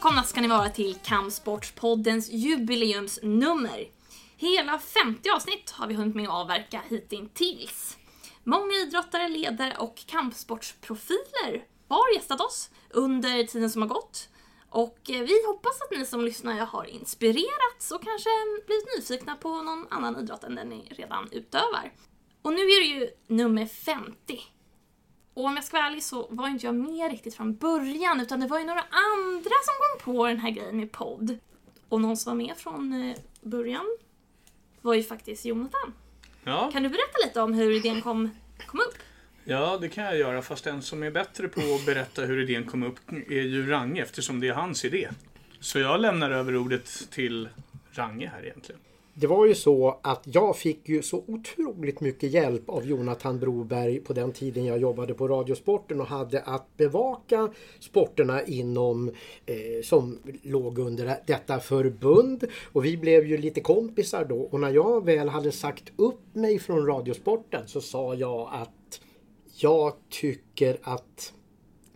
Välkomna ska ni vara till Kampsportspoddens jubileumsnummer. Hela 50 avsnitt har vi hunnit med att avverka hittills. Många idrottare, ledare och kampsportsprofiler har gästat oss under tiden som har gått. Och eh, vi hoppas att ni som lyssnar har inspirerats och kanske blivit nyfikna på någon annan idrott än den ni redan utövar. Och nu är det ju nummer 50. Och om jag ska vara ärlig så var inte jag med riktigt från början utan det var ju några andra som kom på den här grejen med podd. Och någon som var med från eh, början var ju faktiskt Jonathan. Ja, Kan du berätta lite om hur idén kom, kom upp? ja, det kan jag göra. Fast den som är bättre på att berätta hur idén kom upp är ju Range eftersom det är hans idé. Så jag lämnar över ordet till Range här egentligen. Det var ju så att jag fick ju så otroligt mycket hjälp av Jonathan Broberg på den tiden jag jobbade på Radiosporten och hade att bevaka sporterna inom eh, som låg under detta förbund. Och vi blev ju lite kompisar då och när jag väl hade sagt upp mig från Radiosporten så sa jag att jag tycker att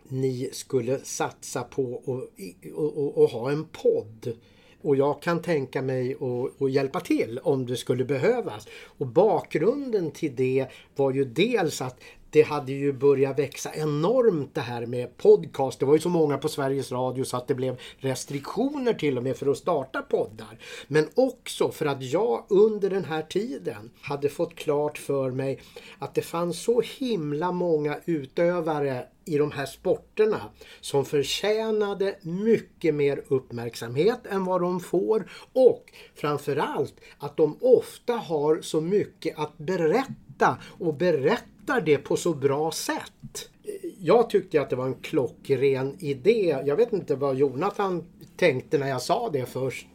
ni skulle satsa på att och, och, och ha en podd. Och jag kan tänka mig att, hjälpa till om det skulle behövas. Och bakgrunden till det var ju dels att det hade ju börjat växa enormt det här med podcast. Det var ju så många på Sveriges Radio så att det blev restriktioner till och med för att starta poddar. Men också för att jag under den här tiden hade fått klart för mig att det fanns så himla många utövare i de här sporterna som förtjänade mycket mer uppmärksamhet än vad de får och framförallt att de ofta har så mycket att berätta och berätta hittar det på så bra sätt. Jag tyckte att det var en klockren idé. Jag vet inte vad Jonathan tänkte när jag sa det först.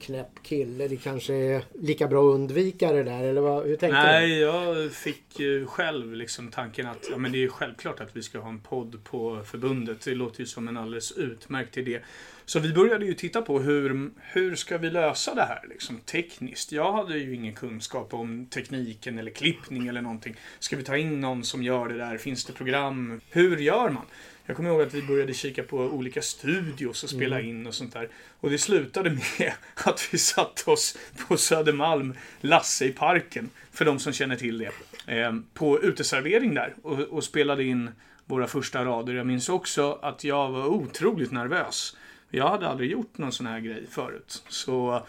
Knäpp kille, det kanske är lika bra att undvika det där eller vad, hur tänkte du? Nej, jag fick ju själv liksom tanken att ja, men det är självklart att vi ska ha en podd på förbundet. Det låter ju som en alldeles utmärkt idé. Så vi började ju titta på hur, hur ska vi lösa det här liksom, tekniskt. Jag hade ju ingen kunskap om tekniken eller klippning eller någonting. Ska vi ta in någon som gör det där? Finns det program? Hur gör man? Jag kommer ihåg att vi började kika på olika studios och spela in och sånt där. Och det slutade med att vi satte oss på Södermalm, Lasse i parken, för de som känner till det, eh, på uteservering där och, och spelade in våra första rader. Jag minns också att jag var otroligt nervös. Jag hade aldrig gjort någon sån här grej förut. Så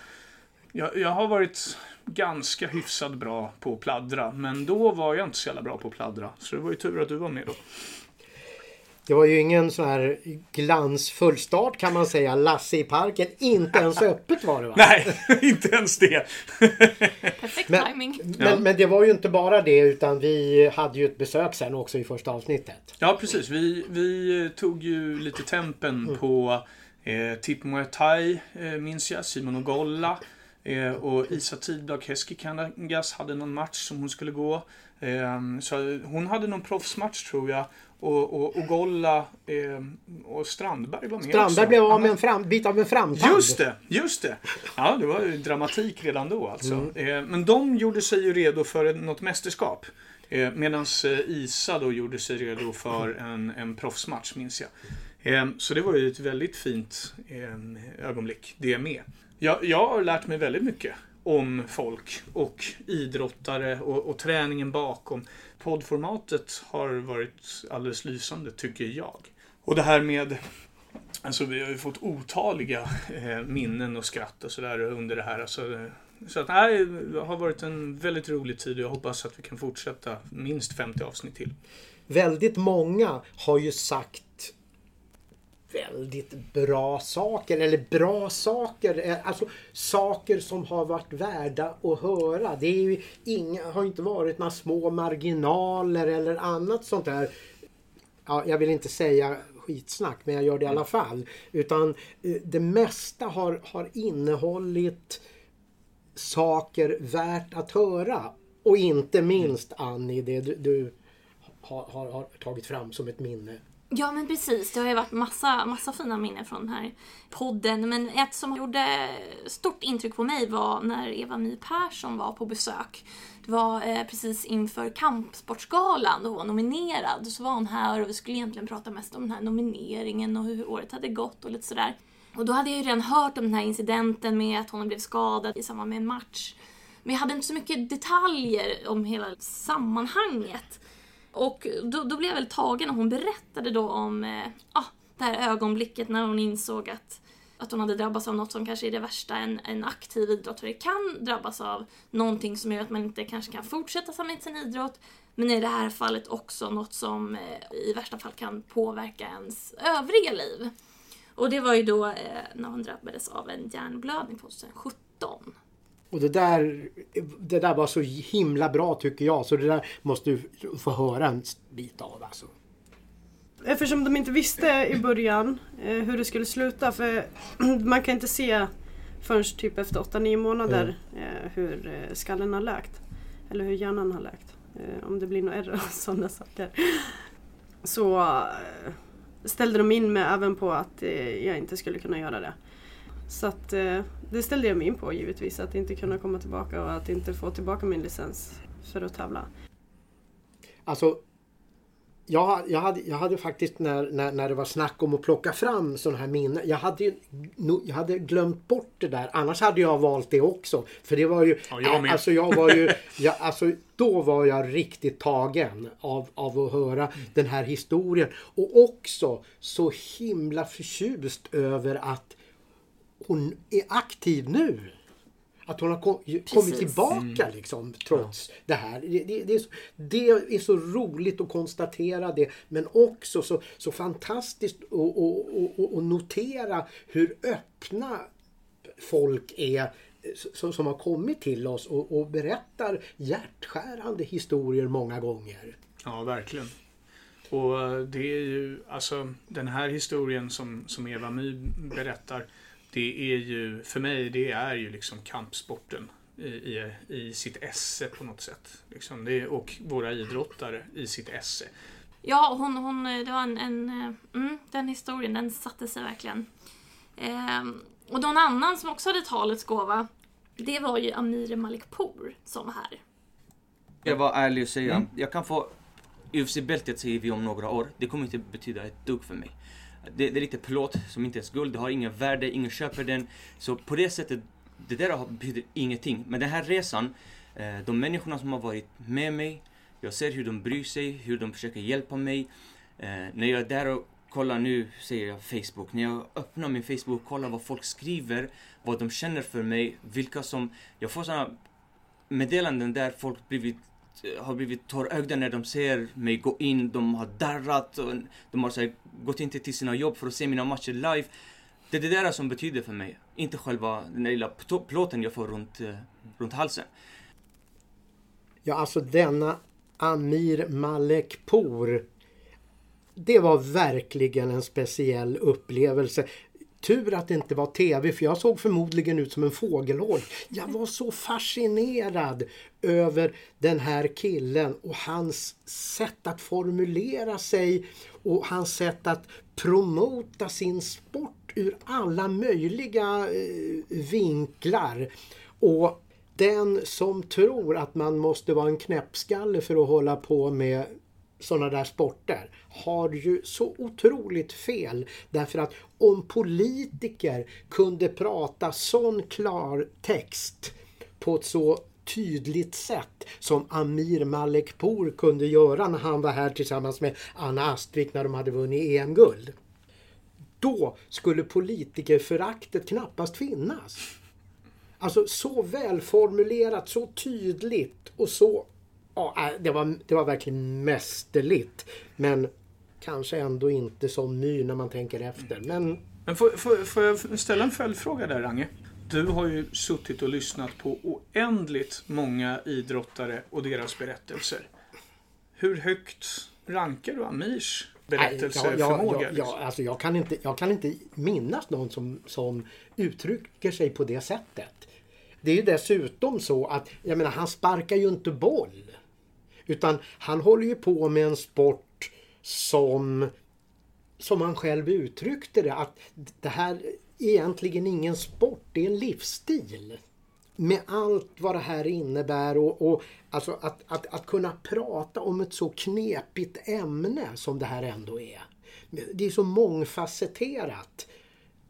jag, jag har varit ganska hyfsat bra på att pladdra, men då var jag inte så jävla bra på att pladdra. Så det var ju tur att du var med då. Det var ju ingen sån här glansfull start kan man säga. Lasse i parken. Inte ens öppet var det va? Nej, inte ens det. Perfekt Men- timing. Men, Ja. men det var ju inte bara det utan vi hade ju ett besök sen också i första avsnittet. Ja, precis. Vi, vi tog ju lite tempen på eh, Tip Muay Thai, eh, minns jag. Simon och Golla. Eh, och Isa Tiddag Keskikangas hade någon match som hon skulle gå. Eh, så hon hade någon proffsmatch tror jag. Och, och, och Golla eh, och Strandberg var med också. Strandberg blev av med en fram, bit av en framtand. Just det, just det. Ja, det var ju dramatik redan då alltså. Mm. Eh, men de gjorde sig ju redo för något mästerskap. Eh, Medan Isa då gjorde sig redo för en, en proffsmatch, minns jag. Ehm, så det var ju ett väldigt fint ehm, ögonblick, det med. Jag, jag har lärt mig väldigt mycket om folk och idrottare och, och träningen bakom. Poddformatet har varit alldeles lysande, tycker jag. Och det här med Alltså vi har ju fått otaliga eh, minnen och skratt och sådär under det här. Alltså, så att, nej, det har varit en väldigt rolig tid och jag hoppas att vi kan fortsätta minst 50 avsnitt till. Väldigt många har ju sagt väldigt bra saker. Eller bra saker. eh, Alltså saker som har varit värda att höra. Det är ju inga, har inte varit några små marginaler eller annat sånt där. Ja, jag vill inte säga skitsnack men jag gör det i alla fall. Utan eh, det mesta har, har innehållit saker värt att höra. Och inte minst Annie, det du, du har, har, har tagit fram som ett minne. Ja men precis, det har ju varit massa, massa fina minnen från den här podden. Men ett som gjorde stort intryck på mig var när Eva My Persson var på besök. Det var eh, precis inför Kampsportsgalan då hon var nominerad. Så var hon här och vi skulle egentligen prata mest om den här nomineringen och hur året hade gått och lite sådär. Och då hade jag ju redan hört om den här incidenten med att hon blev skadad i samband med en match. Men jag hade inte så mycket detaljer om hela sammanhanget. Och då, då blev jag väl tagen när hon berättade då om eh, ah, det här ögonblicket när hon insåg att, att hon hade drabbats av något som kanske är det värsta en, en aktiv idrottare kan drabbas av. Någonting som gör att man inte kanske kan fortsätta med sin idrott. Men i det här fallet också något som eh, i värsta fall kan påverka ens övriga liv. Och det var ju då eh, när hon drabbades av en hjärnblödning 2017. Och det där, det där var så himla bra tycker jag. Så det där måste du få höra en bit av alltså. Eftersom de inte visste i början eh, hur det skulle sluta. För man kan inte se förrän typ efter 8-9 månader eh, hur eh, skallen har läkt. Eller hur hjärnan har läkt. Om det blir några ärr och sådana saker. Så ställde de in mig även på att jag inte skulle kunna göra det. Så att eh, det ställde jag mig in på givetvis. Att inte kunna komma tillbaka och att inte få tillbaka min licens för att tävla. Alltså, jag, jag, hade, jag hade faktiskt när, när, när det var snack om att plocka fram sådana här minnen. Jag hade, jag hade glömt bort det där. Annars hade jag valt det också. För det var ju... Ja, jag med. alltså jag var ju... Jag, alltså, då var jag riktigt tagen av, av att höra den här historien. Och också så himla förtjust över att hon är aktiv nu. Att hon har kom, kommit tillbaka liksom trots det här. Det, det, det, är så, det är så roligt att konstatera det men också så, så fantastiskt att och, och, och, och notera hur öppna folk är som, som har kommit till oss och, och berättar hjärtskärande historier många gånger. Ja, verkligen. Och eh, det är ju, alltså den här historien som, som Eva My berättar. Det är ju, för mig, det är ju liksom kampsporten i, i, i sitt esse på något sätt. Liksom det, och våra idrottare i sitt esse. Ja, hon, hon, det var en, en eh, mm, den historien, den satte sig verkligen. Ehm, och någon annan som också hade talets gåva, det var ju Amir Malikpour som var här. Jag var ärlig och säga, jag kan få UFC-bältet säger vi om några år. Det kommer inte betyda ett dugg för mig. Det, det är lite plåt som inte är guld, det har inget värde, ingen köper den. Så på det sättet, det där betyder ingenting. Men den här resan, eh, de människorna som har varit med mig, jag ser hur de bryr sig, hur de försöker hjälpa mig. Eh, när jag är där och kollar nu, säger jag Facebook, när jag öppnar min Facebook och kollar vad folk skriver, vad de känner för mig, vilka som... Jag får sådana meddelanden där folk blivit, har blivit tårögda när de ser mig gå in. De har darrat och de har så här, gått in till sina jobb för att se mina matcher live. Det är det där som betyder för mig. Inte själva den där lilla plåten jag får runt, eh, runt halsen. Ja, alltså denna Amir Malekpour. Det var verkligen en speciell upplevelse. Tur att det inte var TV för jag såg förmodligen ut som en fågelholk. Jag var så fascinerad över den här killen och hans sätt att formulera sig och hans sätt att promota sin sport ur alla möjliga eh, vinklar. Och den som tror att man måste vara en knäppskalle för att hålla på med sådana där sporter har ju så otroligt fel. Därför att om politiker kunde prata sån klar text på ett så tydligt sätt som Amir Malekpour kunde göra när han var här tillsammans med Anna Astvik när de hade vunnit EM-guld. Då skulle politikerföraktet knappast finnas. Alltså så välformulerat, så tydligt och så... Ja, det, var, det var verkligen mästerligt. Men kanske ändå inte som ny när man tänker efter. Men Men får, får, får jag ställa en följdfråga där, Range? Du har ju suttit och lyssnat på oändligt många idrottare och deras berättelser. Hur högt rankar du Amirs berättelseförmåga? jag, jag, jag, alltså jag, kan inte, jag kan inte minnas någon som, som uttrycker sig på det sättet. Det är ju dessutom så att, jag menar, han sparkar ju inte boll. Utan han håller ju på med en sport som, som han själv uttryckte det, att det här är egentligen ingen sport, det är en livsstil. Med allt vad det här innebär och, och alltså att, att, att kunna prata om ett så knepigt ämne som det här ändå är. Det är så mångfacetterat.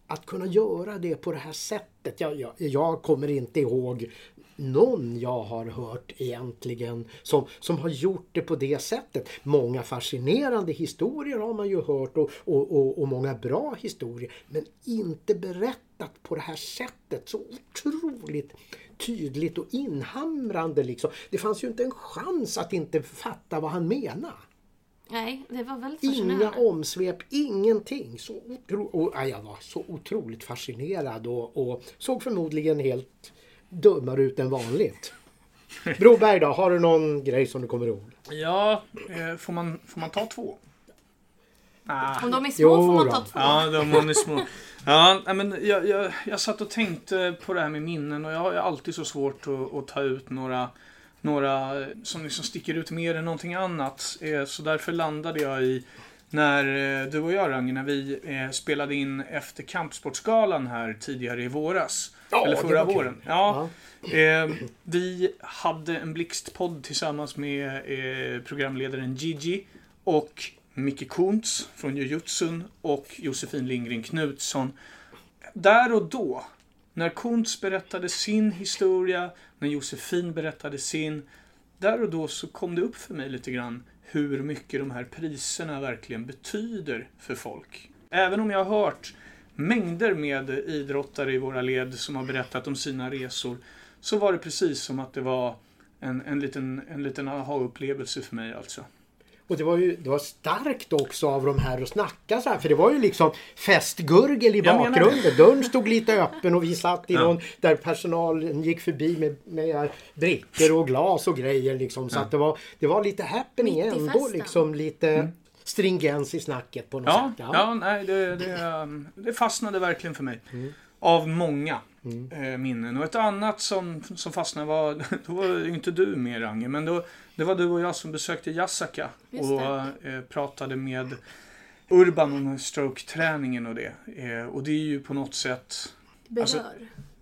att kunna göra det på det här sättet. Jag, jag, jag kommer inte ihåg någon jag har hört egentligen som, som har gjort det på det sättet. Många fascinerande historier har man ju hört och, och, och, och många bra historier. Men inte berättat på det här sättet. Så otroligt tydligt och inhamrande liksom. Det fanns ju inte en chans att inte fatta vad han menade. Nej, det var väldigt Inga fascinerande. omsvep, ingenting. Så otro, och, ja, jag var så otroligt fascinerad och, och såg förmodligen helt dummare ut än vanligt. Broberg då, har du någon grej som du kommer ihåg? Ja, eh, får, man, får man ta två? Ah. Om de är små Jo får man ta två. Ja, de man är små. Ja, men jag, jag, jag satt och tänkte på det här med minnen och jag har alltid så svårt att, att ta ut några, några som liksom sticker ut mer än någonting annat. Eh, Så därför landade jag i när eh, du och jag Range, när vi spelade in efter Kampsportsgalan här tidigare i våras. Ja, eller förra våren. Ja, Eh, vi hade en blixtpodd tillsammans med eh, programledaren Gigi och Micke Kuntz från Jujutsun och Josefin Lindgren Knutsson. Där och då, när Kuntz berättade sin historia, när Josefin berättade sin, där och då så kom det upp för mig lite grann hur mycket de här priserna verkligen betyder för folk. Även om jag har hört mängder med idrottare i våra led som har berättat om sina resor så var det precis som att det var en, en liten, en liten aha-upplevelse för mig alltså. Och det var ju det var starkt också av de här att snacka så här. För det var ju liksom festgurgel i Jag bakgrunden. Dörren stod lite öppen och vi satt i Ja. någon där personalen gick förbi med, med brickor och glas och grejer liksom. Så att det var, det var lite happening ändå. Liksom lite stringens i snacket på något Mm. Ja, sätt. ja. nej, det, det, um, det fastnade verkligen för mig. Av många eh, minnen. Och ett annat som, som fastnade var, då var ju inte du med Range, men då, det var du och jag som besökte Jasaka Just och eh, pratade med Urban om stroke-träningen och det. Eh, och det är ju på något sätt Berör. Alltså-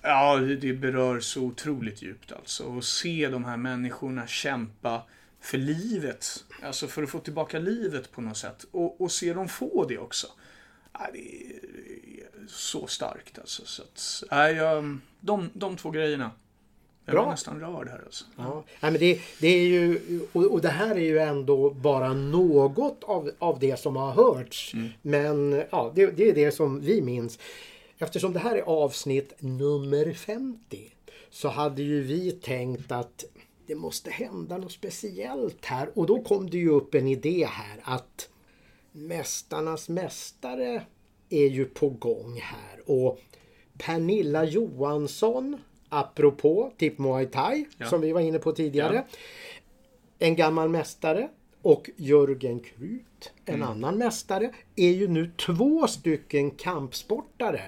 Ja, det det berör så otroligt djupt alltså. Och se de här människorna kämpa för livet. Alltså för att få tillbaka livet på något sätt. Och, och se dem få det också. Ja, det är så starkt alltså. Så att, nej, jag, de, de två grejerna. Jag Bra. var nästan rörd här alltså. Ja, nej, men det, det är ju, och, och det här är ju ändå bara något av, av det som har hörts. Men ja, det, det är det som vi minns. Eftersom det här är avsnitt nummer 50 så hade ju vi tänkt att det måste hända något speciellt här. Och då kom det ju upp en idé här att Mästarnas mästare är ju på gång här. Och Pernilla Johansson, apropå typ Muay Thai, Ja. som vi var inne på tidigare. Ja. En gammal mästare och Jörgen Krut, en annan mästare, är ju nu två stycken kampsportare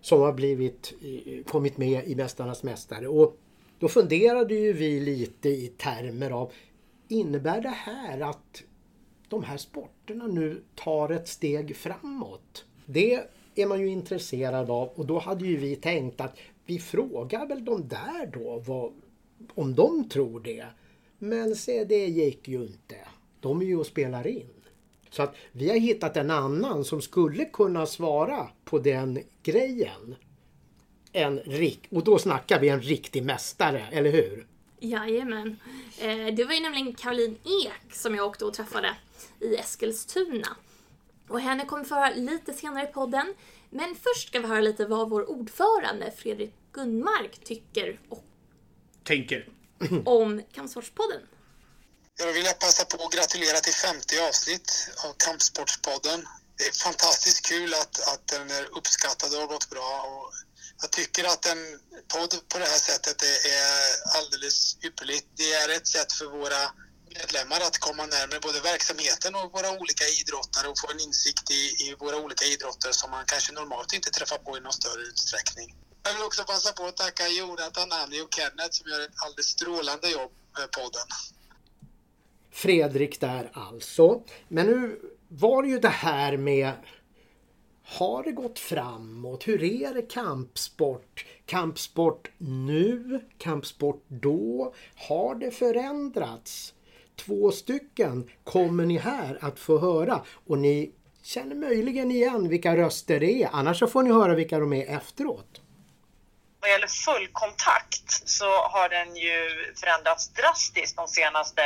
som har blivit, eh, kommit med i Mästarnas mästare. Och då funderade ju vi lite i termer av innebär det här att de här sporterna nu tar ett steg framåt? Det är man ju intresserad av och då hade ju vi tänkt att vi frågar väl de där då vad, om de tror det. Men se, det gick ju inte. De är ju och spelar in. Så att vi har hittat en annan som skulle kunna svara på den grejen. En rik och då snackar vi en riktig mästare, eller hur? Jajamän. Eh, det var ju nämligen Caroline Ek som jag åkte och träffade i Eskilstuna. Och henne kommer vi få höra lite senare i podden. Men först ska vi höra lite vad vår ordförande Fredrik Gunmark tycker och Tänker. om Kampsportspodden. Jag vill passa på att gratulera till 50 avsnitt av Kampsportspodden. Det är fantastiskt kul att, att den är uppskattad och har gått bra. Och jag tycker att en podd på det här sättet är, alldeles ypperligt. Det är ett sätt för våra medlemmar att komma närmare både verksamheten och våra olika idrottare och få en insikt i, i våra olika idrotter som man kanske normalt inte träffar på i någon större utsträckning. Jag vill också passa på att tacka Jonathan, Annie och Kenneth som gör ett alldeles strålande jobb med podden. Fredrik där alltså. Men nu var det ju det här med har det gått framåt? Hur är det kampsport? Kampsport nu? Kampsport då? Har det förändrats? Två stycken kommer ni här att få höra och ni känner möjligen igen vilka röster det är. Annars så får ni höra vilka de är efteråt. Vad gäller fullkontakt så har den ju förändrats drastiskt de senaste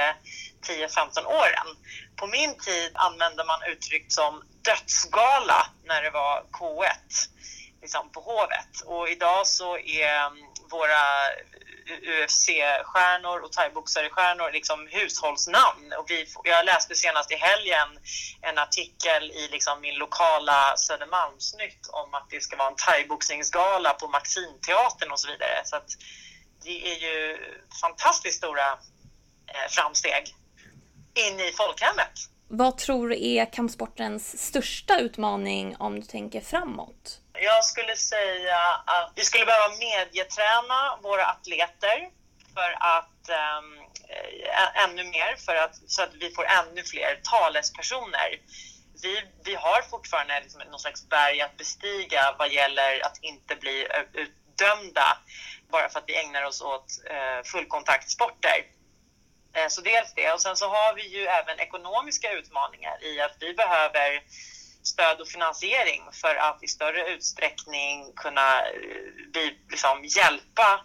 10-15 åren. På min tid använde man uttryck som dödsgala när det var K1 liksom på Hovet. Och idag så är mm, våra UFC-stjärnor och thaiboxare-stjärnor liksom hushållsnamn. Och vi, jag läste senast i helgen en artikel i liksom min lokala Södermalmsnytt om att det ska vara en thaiboxningsgala på Maximteatern och så vidare. Så att det är ju fantastiskt stora eh, framsteg in i folkhemmet. Vad tror du är kampsportens största utmaning om du tänker framåt? Jag skulle säga att vi skulle behöva medieträna våra atleter för att um, ännu mer, för att, så att vi får ännu fler talespersoner. Vi, vi har fortfarande liksom någon slags berg att bestiga vad gäller att inte bli utdömda bara för att vi ägnar oss åt uh, fullkontaktsporter. Eh, så dels det. Och sen så har vi ju även ekonomiska utmaningar i att vi behöver stöd och finansiering för att i större utsträckning kunna eh, liksom, hjälpa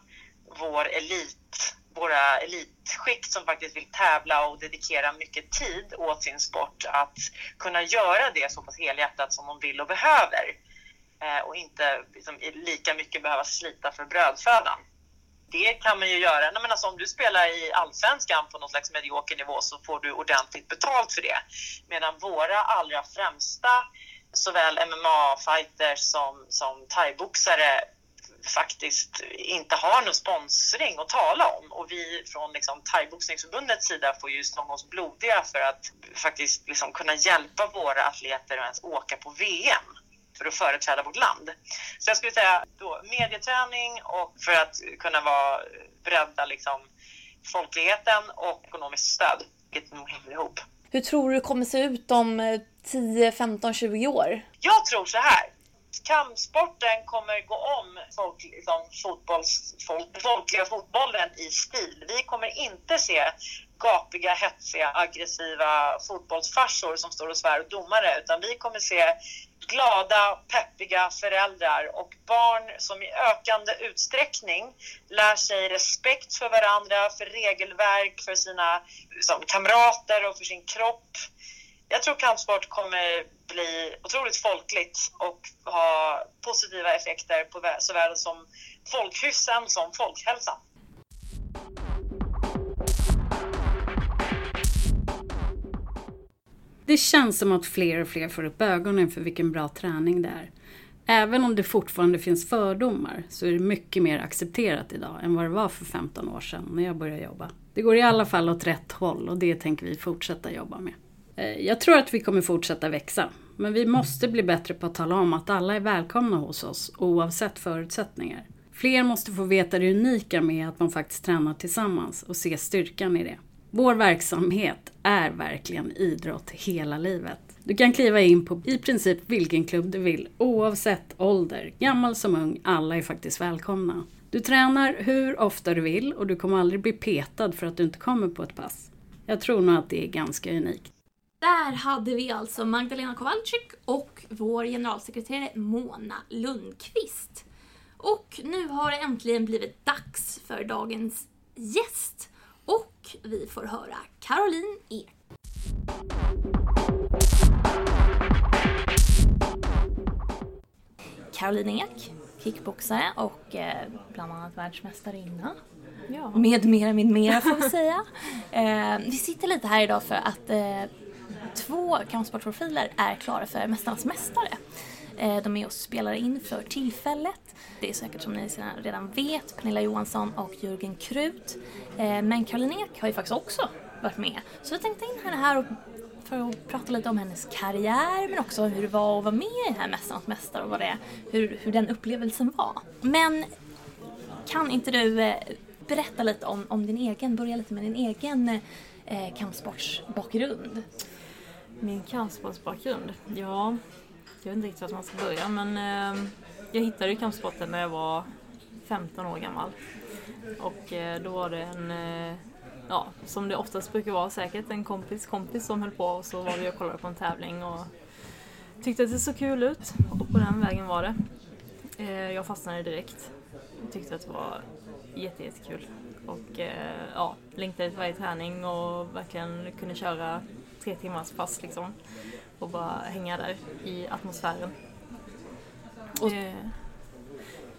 vår elit, våra elitskikt som faktiskt vill tävla och dedikera mycket tid åt sin sport att kunna göra det så pass helhjärtat som de vill och behöver eh, och inte liksom, lika mycket behöva slita för brödfödan det kan man ju göra. Nej, men alltså, om du spelar i allsvenskan på någon slags medioker nivå så får du ordentligt betalt för det. Medan våra allra främsta såväl MMA-fighters som, som thaiboxare faktiskt inte har någon sponsring att tala om. Och vi från liksom, thaiboxningsförbundets sida får ju slå oss blodiga för att faktiskt liksom, kunna hjälpa våra atleter att ens åka på VM för att företräda vårt land. Så jag skulle säga då, medieträning och för att kunna vara bredda liksom, folkligheten och ekonomiskt stöd, vilket nog hänger ihop. Hur tror du det kommer se ut om 10, 15, 20 år? Jag tror så här. Kampsporten kommer gå om folk, liksom, fotbolls, folk, folkliga fotbollen i stil. Vi kommer inte se gapiga, hetsiga, aggressiva fotbollsfarsor som står och svär och domare, utan vi kommer se glada, peppiga föräldrar och barn som i ökande utsträckning lär sig respekt för varandra, för regelverk, för sina liksom, kamrater och för sin kropp. Jag tror kampsport kommer bli otroligt folkligt och ha positiva effekter på såväl som folkhyssen som folkhälsan. Det känns som att fler och fler får upp ögonen för vilken bra träning det är. Även om det fortfarande finns fördomar så är det mycket mer accepterat idag än vad det var för 15 år sedan när jag började jobba. Det går i alla fall åt rätt håll och det tänker vi fortsätta jobba med. Eh, jag tror att vi kommer fortsätta växa, men vi måste bli bättre på att tala om att alla är välkomna hos oss oavsett förutsättningar. Fler måste få veta det unika med att man faktiskt tränar tillsammans och se styrkan i det. Vår verksamhet är verkligen idrott hela livet. Du kan kliva in på i princip vilken klubb du vill oavsett ålder. Gammal som ung, alla är faktiskt välkomna. Du tränar hur ofta du vill och du kommer aldrig bli petad för att du inte kommer på ett pass. Jag tror nog att det är ganska unikt. Där hade vi alltså Magdalena Kowalczyk och vår generalsekreterare Mona Lundqvist. Och nu har det äntligen blivit dags för dagens gäst. Och vi får höra Caroline Ek. Caroline Ek, kickboxare och eh, bland annat världsmästarinna. Ja. Med mera, med mera får vi säga. Eh, vi sitter lite här idag för att eh, två kampsportprofiler är klara för Mästarnas Mästare. Eh, de är och spelar in för tillfället. Det är säkert som ni redan vet Pernilla Johansson och Jörgen Krut. Eh, men Caroline Ek har ju faktiskt också varit med. Så jag tänkte in henne här för att prata lite om hennes karriär men också hur det var att vara med i den här Mästarnas Mästare och vad det, hur, hur den upplevelsen var. Men kan inte du eh, berätta lite om, om din egen, börja lite med din egen eh, kampsportsbakgrund? Min kampsportsbakgrund? Ja, jag vet inte riktigt var man ska börja men eh, jag hittade ju kampsporten när jag var 15 år gammal. Och eh, då var det en, eh, ja som det oftast brukar vara säkert, en kompis kompis som höll på och så var vi och kollade på en tävling och tyckte att det såg kul ut och på den vägen var det. Eh, jag fastnade direkt. Tyckte att det var jättejättekul. Och eh, ja, längtade till varje träning och verkligen kunde köra tre timmars pass liksom. Och bara hänga där i atmosfären. Och- Eh,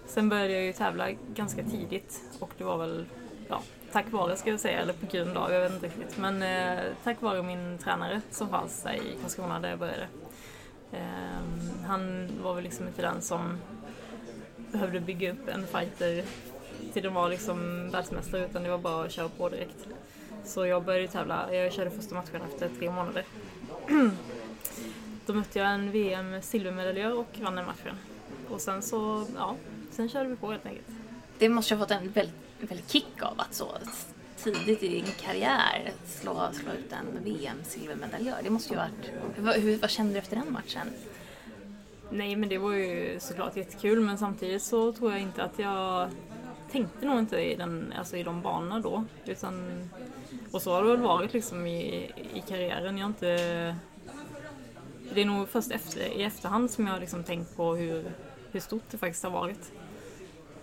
sen började jag ju tävla ganska tidigt och det var väl ja, tack vare ska jag säga, eller på grund av, jag vet inte riktigt. Men eh, tack vare min tränare som fanns där i Karlskrona där jag började. Eh, han var väl liksom inte den som behövde bygga upp en fighter till att vara liksom världsmästare utan det var bara att köra på direkt. Så jag började tävla, jag körde första matchen efter tre månader. Då mötte jag en VM silvermedaljör och vann den matchen. Och sen så, ja, sen körde vi på helt enkelt. Det måste ha fått en väldigt, väldigt kick av att så tidigt i din karriär slå, slå ut en VM-silvermedaljör. Det måste ju varit... Vad, hur, vad kände du efter den matchen? Nej men det var ju såklart jättekul men samtidigt så tror jag inte att jag tänkte nog inte i, den, alltså i de banorna då. Utan, och så har det väl varit liksom i, i karriären. Jag har inte, det är nog först efter, i efterhand som jag har liksom tänkt på hur, hur stort det faktiskt har varit.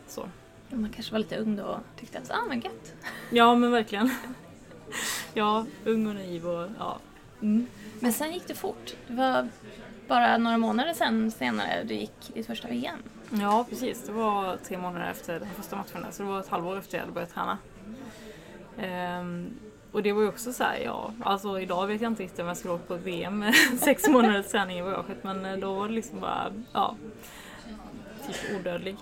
Så. Man kanske var lite ung då och tyckte att ah, men gött. Ja men verkligen. Ja, ung och naiv och ja. Mm. Men sen gick det fort. Det var bara några månader sen senare du gick ditt första VM. Ja, precis. Det var tre månader efter den första matchen där, så det var ett halvår efter jag hade börjat träna. Ehm, och det var ju också så här, ja, alltså idag vet jag inte riktigt om jag skulle åka på ett VM sex månaders träning i bagaget, men eh, då var det liksom bara, ja, typ odödlig.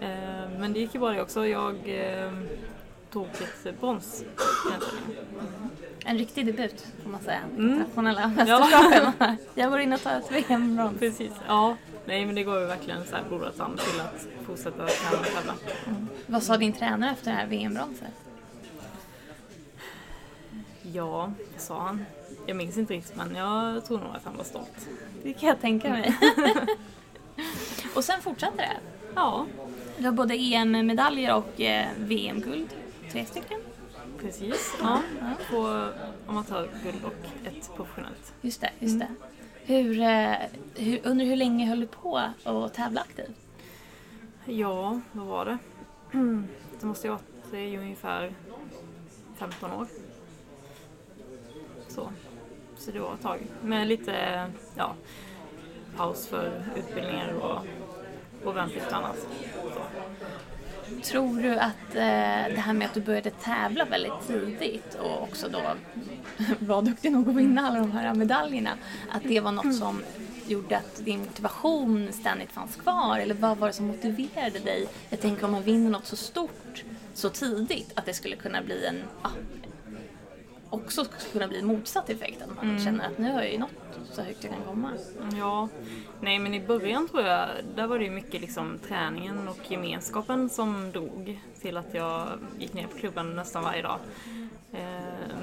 Ehm, men det gick ju bra det också. Jag ehm, tog ett brons tävlingen. En riktig debut får man säga. Mm. Internationella Ja. mästerskapen. Jag går in och tar ett VM-brons. Precis, ja. Nej men det går ju verkligen så här blodat till att fortsätta träna och tävla. Vad sa din tränare efter det här VM-bronset? Ja, sa han? Jag minns inte riktigt men jag tror nog att han var stolt. Det kan jag tänka mig. och sen fortsatte det. Ja, Du har både EM-medaljer och eh, VM-guld. Tre stycken. precis. Ja, två amatörguld och ett professionellt. Just det, just det. Hur, eh, hur, under hur länge höll du på att tävla aktivt? Ja, vad var det? Det måste ju ha varit i ungefär 15 år. Så. Så det var ett tag. Med lite ja, paus för utbildningar och, och värnplikt och annat. Så. Tror du att eh, det här med att du började tävla väldigt tidigt och också då var duktig nog att vinna alla de här medaljerna, att det var något som gjorde att din motivation ständigt fanns kvar? Eller vad var det som motiverade dig? Jag tänker om man vinner något så stort så tidigt att det skulle kunna bli en, ja, också skulle kunna bli motsatt effekt. Att man känner att nu har jag ju nått så högt jag kan komma. Ja, nej men i början tror jag, där var det ju mycket liksom träningen och gemenskapen som drog till att jag gick ner på klubben nästan varje dag. Eh,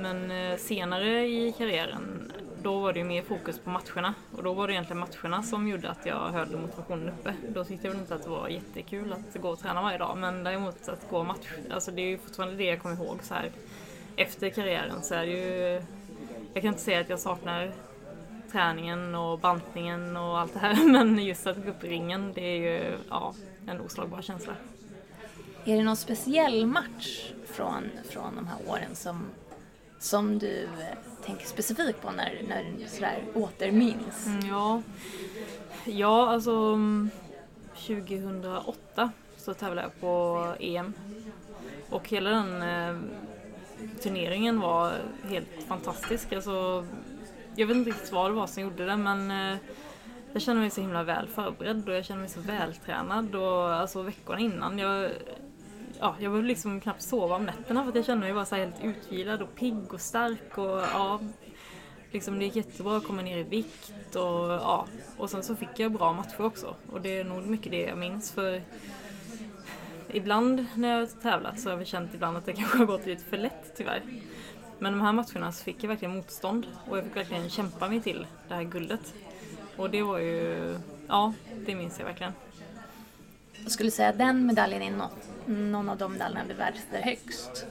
Men eh, senare i karriären, då var det ju mer fokus på matcherna. Och då var det egentligen matcherna som gjorde att jag höll motivationen uppe. Då tyckte jag väl inte att det var jättekul att gå och träna varje dag. Men däremot att gå match, alltså det är ju fortfarande det jag kommer ihåg så här. Efter karriären så är det ju, jag kan inte säga att jag saknar träningen och bantningen och allt det här. Men just att gå upp i ringen, det är ju ja, en oslagbar känsla. Är det någon speciell match från, från de här åren som, som du eh, tänker specifikt på när, när du sådär återminns? Mm, Ja, ja alltså mm, 2008 så tävlade jag på EM. Och hela den eh, turneringen var helt fantastisk. Alltså, jag vet inte riktigt vad det var som gjorde det men eh, jag kände mig så himla väl förberedd och jag kände mig så vältränad och alltså veckorna innan jag Ja, jag behövde liksom knappt sova om nätterna för att jag kände mig bara så helt utvilad och pigg och stark och ja, liksom det gick jättebra att komma ner i vikt och ja, och sen så fick jag bra matcher också och det är nog mycket det jag minns för ibland när jag har tävlat så har jag känt ibland att det kanske har gått lite för lätt tyvärr. Men de här matcherna så fick jag verkligen motstånd och jag fick verkligen kämpa mig till det här guldet. Och det var ju, ja, det minns jag verkligen. Jag skulle säga att den medaljen är någon, någon av de medaljerna du värdesätter högst.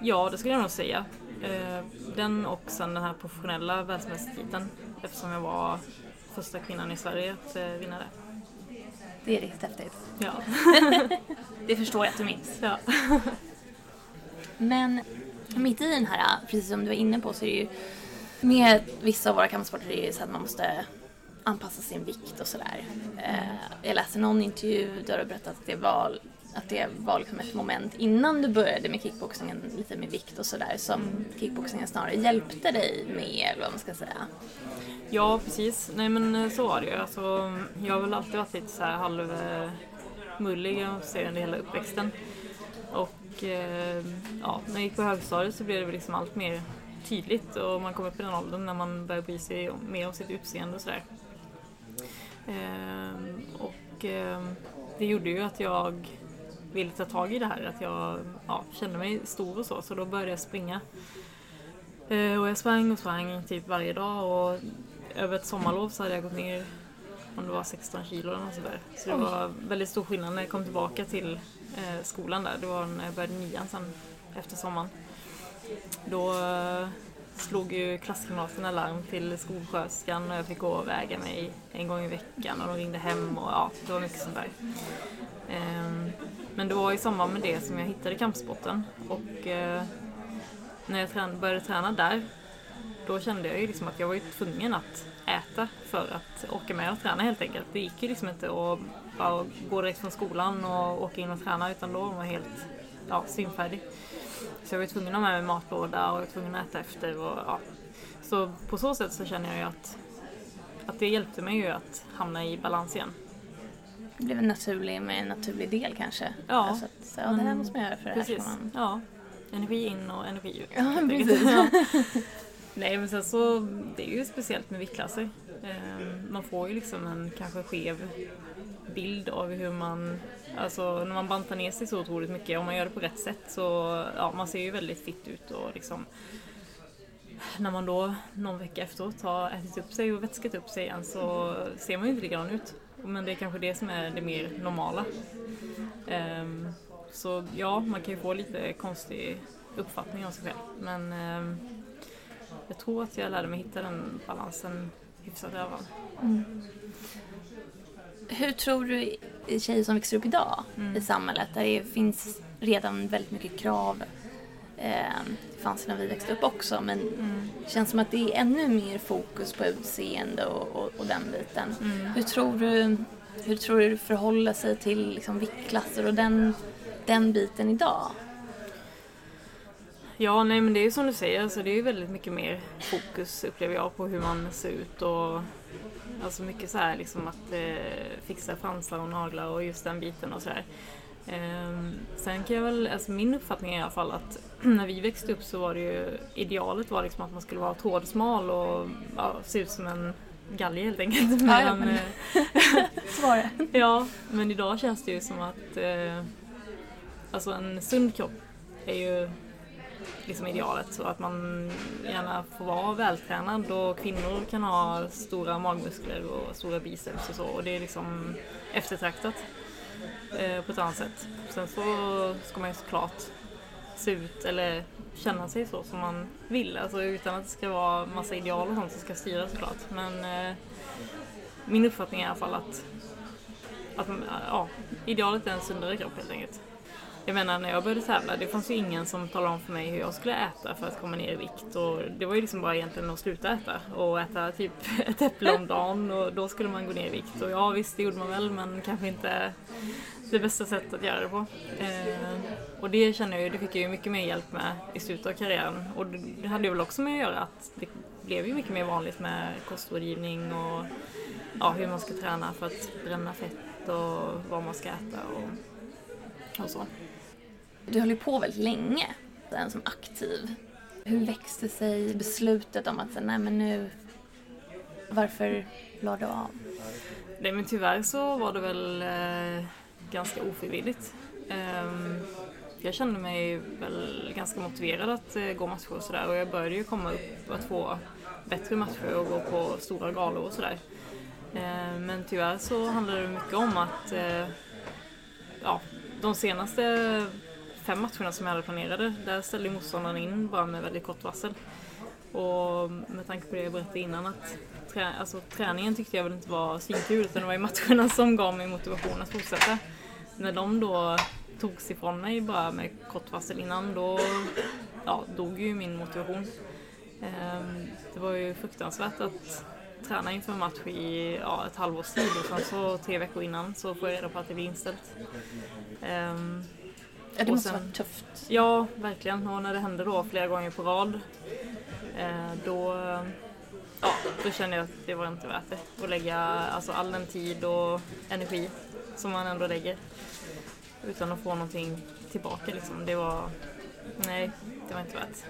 Ja, det skulle jag nog säga. Eh, Den och sen den här professionella världsmästartiteln eftersom jag var första kvinnan i Sverige att eh, vinna det. Det är riktigt häftigt. Ja. Det förstår jag att du minns. ja. Men mitt i den här, precis som du var inne på, så är det ju med vissa av våra kampsporter är det så att man måste anpassa sin vikt och sådär. Eh, jag läste någon intervju där du berättade att det var, att det var liksom ett moment innan du började med kickboxingen, lite med vikt och sådär, som kickboxingen snarare hjälpte dig med, eller vad man ska säga. Ja, precis. Nej men eh, så var det ju. Alltså, jag har väl alltid varit lite så här halvmullig, jag ser under hela uppväxten. Och eh, ja, när jag gick på högstadiet så blev det väl liksom allt mer tydligt och man kom upp i den åldern när man börjar bry sig mer om sitt utseende och sådär. Ehm, och ehm, det gjorde ju att jag ville ta tag i det här, att jag ja, kände mig stor och så, så då började jag springa. Eh, och jag sprang och sprang typ varje dag och över ett sommarlov så hade jag gått ner om det var 16 kilo eller något sådär. Så det var väldigt stor skillnad när jag kom tillbaka till eh, skolan där. Det var när jag började nian sen efter sommaren. Då eh, slog ju klasskamraterna larm till skolsköterskan och jag fick gå och väga mig en gång i veckan och de ringde hem och ja, det var mycket sånt där. Ehm, men det var i samband med det som jag hittade kampsporten och eh, när jag trän- började träna där då kände jag ju liksom att jag var ju tvungen att äta för att orka med att träna helt enkelt. Det gick ju liksom inte att bara gå direkt från skolan och åka in och träna utan då var man helt ja, svimfärdig. Så jag var ju tvungen att ha med mig matlåda och jag var tvungen att äta efter. Och, ja. Så på så sätt så känner jag ju att, att det hjälpte mig ju att hamna i balans igen. Det blev en naturlig, med en naturlig del kanske. Ja. Alltså att, så, ja, det här måste man göra för det här Precis. man... Ja. Energi in och energi ut. Ja, precis. Ja. Nej men sen så, det är ju speciellt med viktklasser. Ehm, Man får ju liksom en kanske skev bild av hur man, alltså när man bantar ner sig så otroligt mycket, om man gör det på rätt sätt så, ja man ser ju väldigt fitt ut och liksom när man då någon vecka efteråt har ätit upp sig och vätskat upp sig igen så ser man ju inte likadan ut. Men det är kanske det som är det mer normala. Ehm, så ja, man kan ju få lite konstig uppfattning om sig själv. Men ehm, jag tror att jag lärde mig hitta den balansen hyfsat alla fall. Hur tror du i tjejer som växer upp idag Mm. i samhället där det finns redan väldigt mycket krav eh, fanns när vi växte upp också men Mm. det känns som att det är ännu mer fokus på utseende och, och, och den biten. Mm. Hur tror du hur tror du det förhåller sig till liksom, viktklasser och den, den biten idag? Ja, nej men det är ju som du säger, alltså, det är väldigt mycket mer fokus upplever jag på hur man ser ut och alltså mycket så här liksom att eh, fixa fransar och naglar och just den biten och sådär. Ehm, sen kan jag väl, alltså min uppfattning är i alla fall att när vi växte upp så var det ju, idealet var liksom att man skulle vara trådsmal och ja, se ut som en galge helt enkelt. Ja, ja, men- eh, det. Ja, men idag känns det ju som att eh, alltså en sund kropp är ju liksom idealet. Så att man gärna får vara vältränad och kvinnor kan ha stora magmuskler och stora biceps och så. Och det är liksom eftertraktat eh, på ett annat sätt. Sen så ska man ju såklart se ut eller känna sig så som man vill. Alltså utan att det ska vara massa ideal och sånt som ska styra såklart. Men eh, min uppfattning är i alla fall att att, ja, idealet är en sundare kropp helt enkelt. Jag menar när jag började tävla, det fanns ju ingen som talade om för mig hur jag skulle äta för att komma ner i vikt. Och det var ju liksom bara egentligen att sluta äta och äta typ ett äpple om dagen och då skulle man gå ner i vikt. Och ja visst, det gjorde man väl men kanske inte det bästa sättet att göra det på. Eh, och det känner jag ju, det fick jag ju mycket mer hjälp med i slutet av karriären. Och det, hade ju väl också med att göra att det blev ju mycket mer vanligt med kostrådgivning och ja, hur man ska träna för att bränna fett och vad man ska äta och, och så. Du höll ju på väldigt länge den som aktiv. Hur växte sig beslutet om att säga, nej men nu, varför la du av? Nej men tyvärr så var det väl eh, ganska ofrivilligt. Eh, jag kände mig väl ganska motiverad att eh, gå matcher och sådär och jag började ju komma upp att få bättre matcher och gå på stora galor och sådär. Ehm, men tyvärr så handlade det mycket om att eh, ja, de senaste fem matcherna som jag hade planerade, där ställde motståndaren in bara med väldigt kort varsel. Och med tanke på det jag berättade innan att trä, alltså, träningen tyckte jag väl inte var svinkul utan det var ju matcherna som gav mig motivation att fortsätta. När de då togs ifrån mig bara med kort varsel innan då ja, dog ju min motivation. Ehm, det var ju fruktansvärt att träna inför en match i ja, ett halvårs tid och sen så tre veckor innan så får jag reda på att det blir inställt. Ehm, Ja, det måste sen- vara tufft. Ja, verkligen. Och när det hände då flera gånger på rad eh, då, ja, då kände jag att det var inte värt det. Att lägga alltså, all den tid och energi som man ändå lägger utan att få någonting tillbaka. Liksom. Det var, nej, det var inte värt.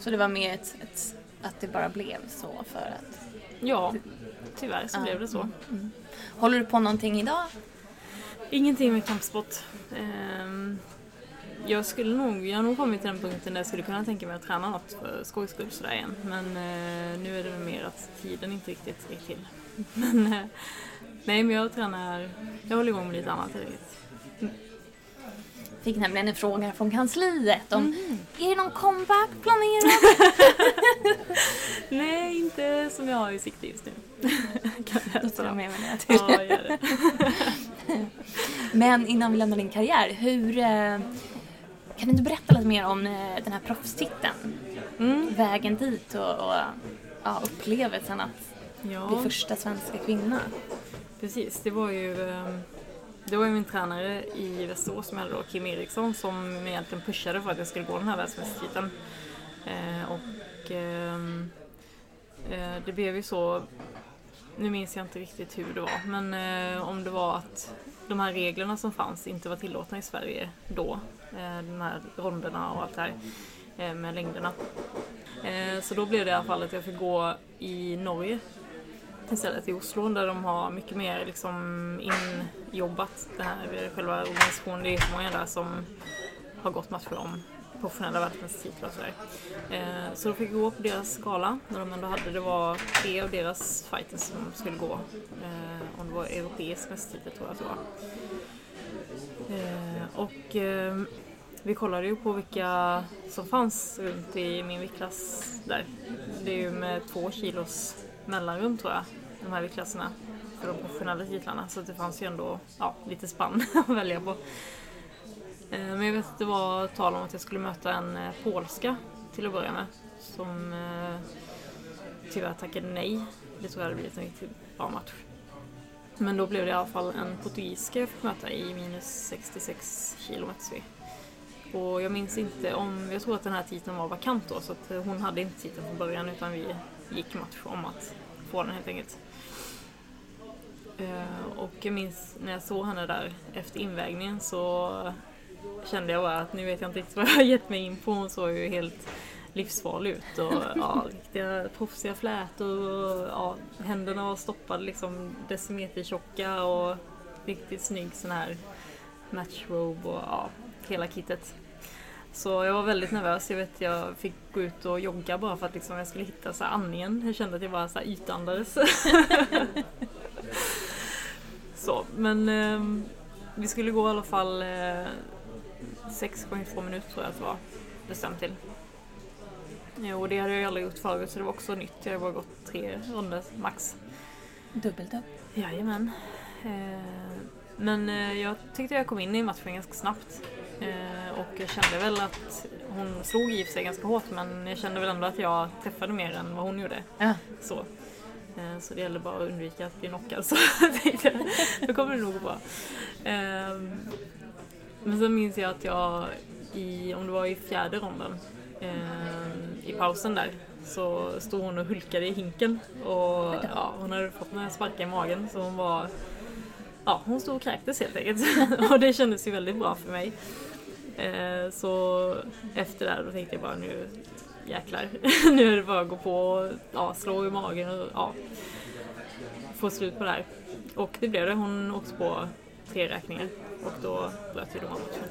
Så det var mer ett, ett, att det bara blev så för att... Ja, tyvärr så Ja. blev det så. Mm. Håller du på någonting idag? Ingenting med kampsport. Ehm, jag skulle nog, jag har nog kommit till den punkten där jag skulle kunna tänka mig att träna något för skojs skull sådär igen. Men eh, nu är det mer att tiden inte riktigt räcker till. Men eh, nej, men jag tränar, jag håller igång med lite annat helt enkelt. Fick nämligen en fråga från kansliet om Mm. är det någon comeback planerad? Nej, inte som jag har i sikte just nu. kan jag Då tar jag med mig det. Ja, gör det. Men innan vi lämnar din karriär, hur... eh, Kan du inte berätta lite mer om eh, den här proffstiteln? Mm. Vägen dit och, och ja, upplevelsen att bli Ja. första svenska kvinna. Precis, det var ju ehm, det var ju min tränare i Västerås som hade då, Kim Eriksson, som egentligen pushade för att jag skulle gå den här världsmästartiteln. Eh, och ehm, eh, det blev ju så, nu minns jag inte riktigt hur det var, men eh, om det var att de här reglerna som fanns inte var tillåtna i Sverige då. Eh, de här ronderna och allt det här eh, med längderna. Eh, så då blev det i alla fall att jag fick gå i Norge istället i Oslo där de har mycket mer liksom injobbat det här eh, själva organisationen. Det är många där som har gått matcher om professionella världsmästartitlar och sådär. Eh, så då fick gå på deras skala när de ändå hade, det var tre av deras fighters som skulle gå. Eh, om det var europeisk mästartitel tror jag att det var. Eh, och eh, vi kollade ju på vilka som fanns runt i min viktklass där. Det är ju med två kilos mellanrum tror jag, de här viktklasserna för de professionella titlarna. Så det fanns ju ändå ja, lite spann att välja på. Eh, men jag vet att det var tal om att jag skulle möta en eh, polska till att börja med. Som eh, tyvärr tackade nej. Det tror jag hade blivit en riktigt bra match. Men då blev det i alla fall en portugisiska jag fick möta i minus 66 km. Och jag minns inte om, jag tror att den här titeln var vakant då så att hon hade inte titeln från början utan vi gick match om att få den helt enkelt. Och jag minns när jag såg henne där efter invägningen så kände jag bara att nu vet jag inte riktigt vad jag har gett mig in på. Hon såg ju helt livsfarlig ut och ja, riktiga proffsiga flätor och ja, händerna var stoppade liksom decimetertjocka och riktigt snygg sån här matchrobe och ja, hela kittet. Så jag var väldigt nervös. Jag vet jag fick gå ut och jogga bara för att liksom jag skulle hitta så här andningen. Jag kände att jag bara så här ytandades. så, men ehm, vi skulle gå i alla fall eh, 6 gånger 2 minuter tror jag att det var bestämt till. Jo, och det hade jag aldrig gjort förut så det var också nytt. Jag hade bara gått tre ronder max. Dubbeldubb. Jajamän. Eh, men eh, jag tyckte jag kom in i matchen ganska snabbt. Eh, och jag kände väl att hon slog i sig ganska hårt men jag kände väl ändå att jag träffade mer än vad hon gjorde. Ja. Så. Så det gällde bara att undvika att bli knockad så tänkte jag, då kommer det nog gå bra. Men sen minns jag att jag, i, om det var i fjärde ronden, eh, i pausen där, så stod hon och hulkade i hinken. Och ja, hon hade fått några sparkar i magen så hon var Ja, hon stod och kräktes helt enkelt. och det kändes ju väldigt bra för mig. Eh, så efter det här då tänkte jag bara nu jäklar. nu är det bara att gå på och ja, slå i magen och ja, få slut på det här. Och det blev det. Hon åkte på tre räkningar och då bröt ju domarmatchen.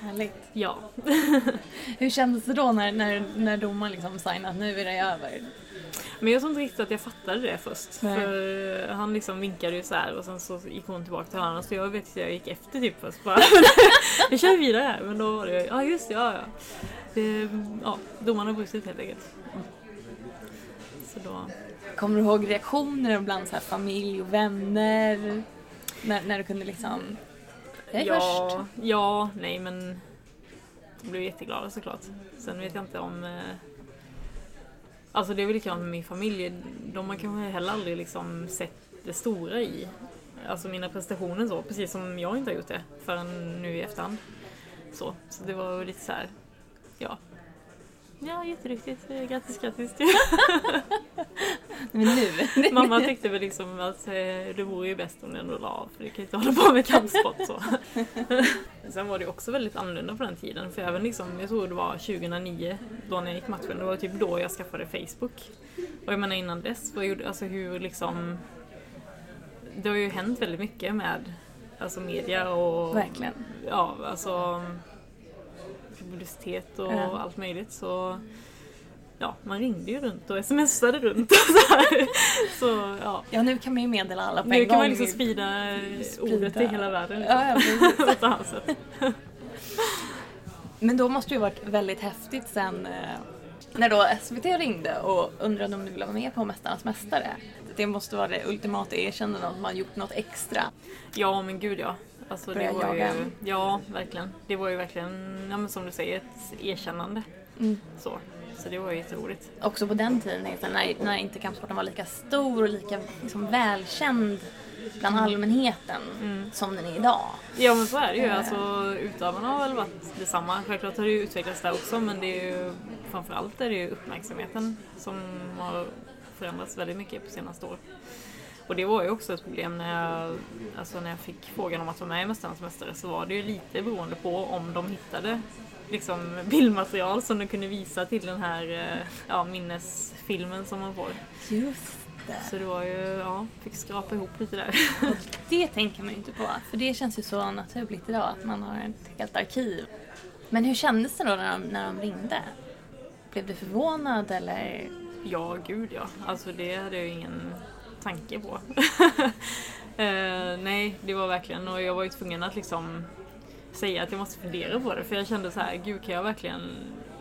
Härligt. Ja. Hur kändes det då när, när, när domaren liksom signade att nu är det över? Men jag tror inte riktigt att jag fattade det först. Nej. För han liksom vinkade ju så här och sen så gick hon tillbaka till hörnan så jag vet att jag gick efter typ först bara. Vi kör vidare här. Men då var det ja just det, ja ja. Det, ja, domaren har brustit helt enkelt. Så då... Kommer du ihåg reaktioner bland så här familj och vänner? När, när du kunde liksom... Jag är ja, först. ja, nej men de blev jätteglada såklart. Sen vet jag inte om... Eh, alltså det är väl likadant med min familj. De har kanske heller aldrig liksom sett det stora i alltså mina prestationer så. Precis som jag inte har gjort det förrän nu i efterhand. Så, så det var lite så här, ja. Ja, jätteduktigt. Eh, Grattis, grattis. Men nu? Mamma tyckte väl liksom att eh, det vore ju bäst om du ändå la av för du kan ju inte hålla på med kampsport så. Sen var det också väldigt annorlunda på den tiden för även liksom, jag tror det var 2009 då när jag gick matchen, det var typ då jag skaffade Facebook. Och jag menar innan dess, vad gjorde, alltså hur liksom det har ju hänt väldigt mycket med alltså media och Verkligen. ja, alltså publicitet och Ja. allt möjligt så ja, man ringde ju runt och smsade runt och så här. Så ja, Ja, nu kan man ju meddela alla på nu en kan gång. man liksom sprida, Sprida. ordet till hela världen. Ja, ja, sätt. Men då måste det ju varit väldigt häftigt sen eh, när då SVT ringde och undrade om du ville vara med på Mästarnas Mästare. Det måste vara det ultimata erkännandet att man gjort något extra. Ja men gud ja. Alltså, det var ju, ja, verkligen. Det var ju verkligen, ja, som du säger, ett erkännande. Mm. Så. så det var ju jätteroligt. Också på den tiden liksom, när, när inte kampsporten var lika stor och lika liksom, välkänd bland allmänheten som den är idag. Ja men så är det ju. Eh. Alltså, utövarna har väl varit detsamma. Självklart har det ju utvecklats där också men det är ju framförallt är det ju uppmärksamheten som har förändrats väldigt mycket på senaste år. Och det var ju också ett problem när jag, alltså när jag fick frågan om att vara med i Mästarnas Mästare så var det ju lite beroende på om de hittade liksom bildmaterial som de kunde visa till den här eh, ja, minnesfilmen som man får. Just det. Så det var ju, ja, fick skrapa ihop lite där. Det tänker man ju inte på, för det känns ju så naturligt idag att man har ett helt arkiv. Men hur kändes det då när de, när de ringde? Blev du förvånad eller? Ja, gud ja. Alltså det hade jag ingen tanke på. eh, nej, det var verkligen, och jag var ju tvungen att liksom säga att jag måste fundera på det för jag kände så här, gud kan jag verkligen,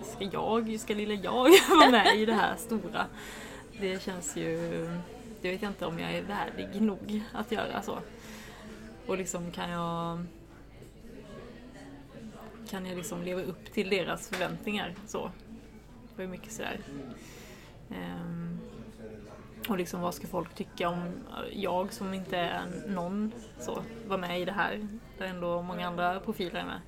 ska jag, ska lilla jag vara med i det här stora? Det känns ju, det vet jag inte om jag är värdig nog att göra så. Och liksom kan jag kan jag liksom leva upp till deras förväntningar så. Det var ju mycket sådär. Ehm, och liksom vad ska folk tycka om jag som inte är någon så, var med i det här. Där ändå många andra profiler är med.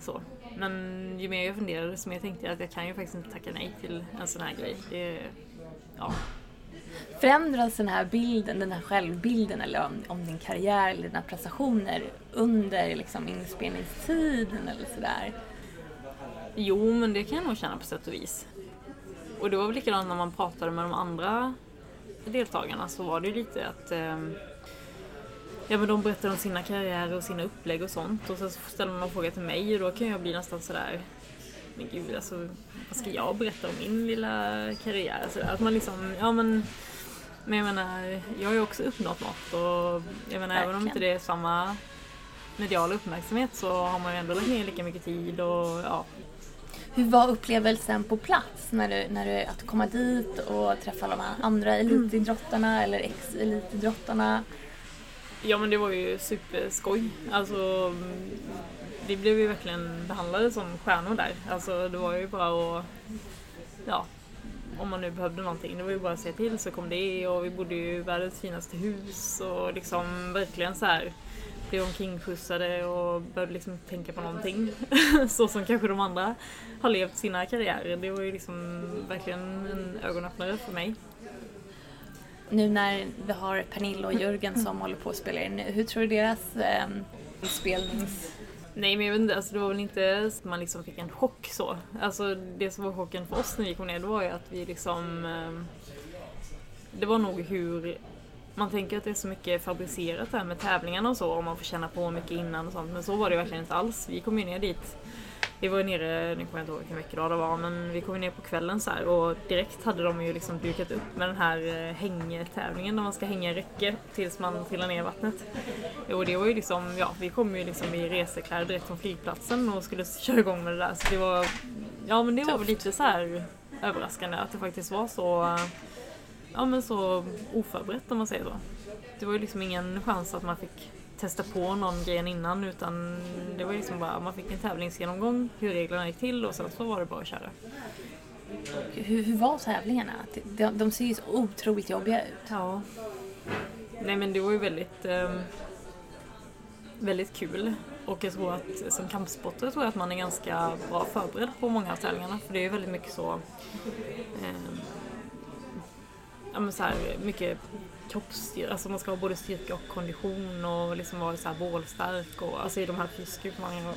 Så. Men ju mer jag funderade desto mer tänkte jag att jag kan ju faktiskt inte tacka nej till en sån här grej. Det, ja. Förändras den här bilden, den här självbilden eller om, om din karriär eller dina prestationer under liksom, inspelningstiden eller sådär? Jo, men det kan jag nog känna på sätt och vis. Och det var väl likadant när man pratade med de andra deltagarna så var det ju lite att ehm, Ja men de berättade om sina karriärer och sina upplägg och sånt och så ställer man en fråga till mig och då kan jag bli nästan sådär Men gud alltså vad ska jag berätta om min lilla karriär? Så att man liksom, ja men Men jag menar, jag har ju också uppnått något och jag menar även om inte det är samma mediala uppmärksamhet så har man ju ändå lagt ner lika mycket tid och ja, Hur var upplevelsen på plats när du, när du, att komma dit och träffa de här andra elitidrottarna eller ex-elitidrottarna? Ja men det var ju superskoj. Alltså, mm, vi blev ju verkligen behandlade som stjärnor där. Alltså det var ju bara att, ja, om man nu behövde någonting, det var ju bara att säga till så kom det och vi bodde ju i världens finaste hus och liksom verkligen så här blev omkringskjutsade och behövde liksom tänka på någonting. så som kanske de andra har levt sina karriärer. Det var ju liksom verkligen en ögonöppnare för mig. Nu när vi har Pernilla och Jörgen som håller på att spela in, hur tror du deras eh, inspelnings... Nej men jag vet inte, alltså det var väl inte så att man liksom fick en chock så. Alltså det som var chocken för oss när vi kom ner det var ju att vi liksom... Eh, det var nog hur man tänker att det är så mycket fabricerat där med tävlingarna och så och man får känna på mycket innan och sånt. Men så var det verkligen inte alls. Vi kom ju ner dit. Vi var ju nere, nu kommer jag inte ihåg vilken veckodag det var, men vi kom ju ner på kvällen så här och direkt hade de ju liksom dukat upp med den här eh, hängtävlingen där man ska hänga i räcke tills man trillar ner i vattnet. Och det var ju liksom, ja vi kom ju liksom i resekläder direkt från flygplatsen och skulle köra igång med det där. Så det var, ja men det var väl lite så här överraskande att det faktiskt var så ja, men så oförberett om man säger så. Det var ju liksom ingen chans att man fick testa på någon gren innan utan det var liksom bara, man fick en tävlingsgenomgång, hur reglerna gick till och sen så var det bara att köra. Hur, hur var tävlingarna? De, de ser ju så otroligt jobbiga ut. Ja. Nej men det var ju väldigt, eh, väldigt kul. Och jag tror att som kampsportare tror jag att man är ganska bra förberedd på många av tävlingarna. För det är ju väldigt mycket så, eh, ja men så här, mycket kroppsstyrka, alltså man ska ha både styrka och kondition och liksom vara så här bålstark och alltså i de här fysiska utmaningarna.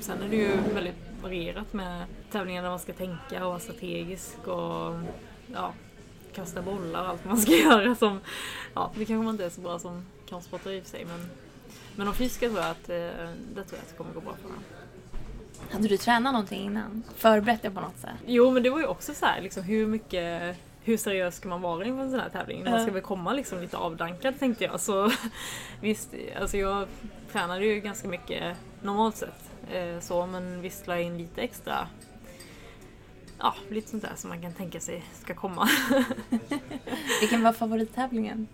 Sen är det ju väldigt varierat med tävlingar där man ska tänka och vara strategisk och ja, kasta bollar och allt man ska göra som, ja det kanske man inte är så bra som kampsportare i och för sig men, men de fysiska tror jag att, eh, det tror jag att det kommer gå bra för mig. Hade du tränat någonting innan? Förberett dig på något sätt? Jo men det var ju också så här, liksom hur mycket hur seriös ska man vara inför en sån här tävling? Man ska väl komma liksom lite avdankad tänkte jag. Så visst, alltså jag tränade ju ganska mycket normalt sett. Eh, så, men visst la jag in lite extra Ja, lite sånt där som man kan tänka sig ska komma. Vilken var favorittävlingen?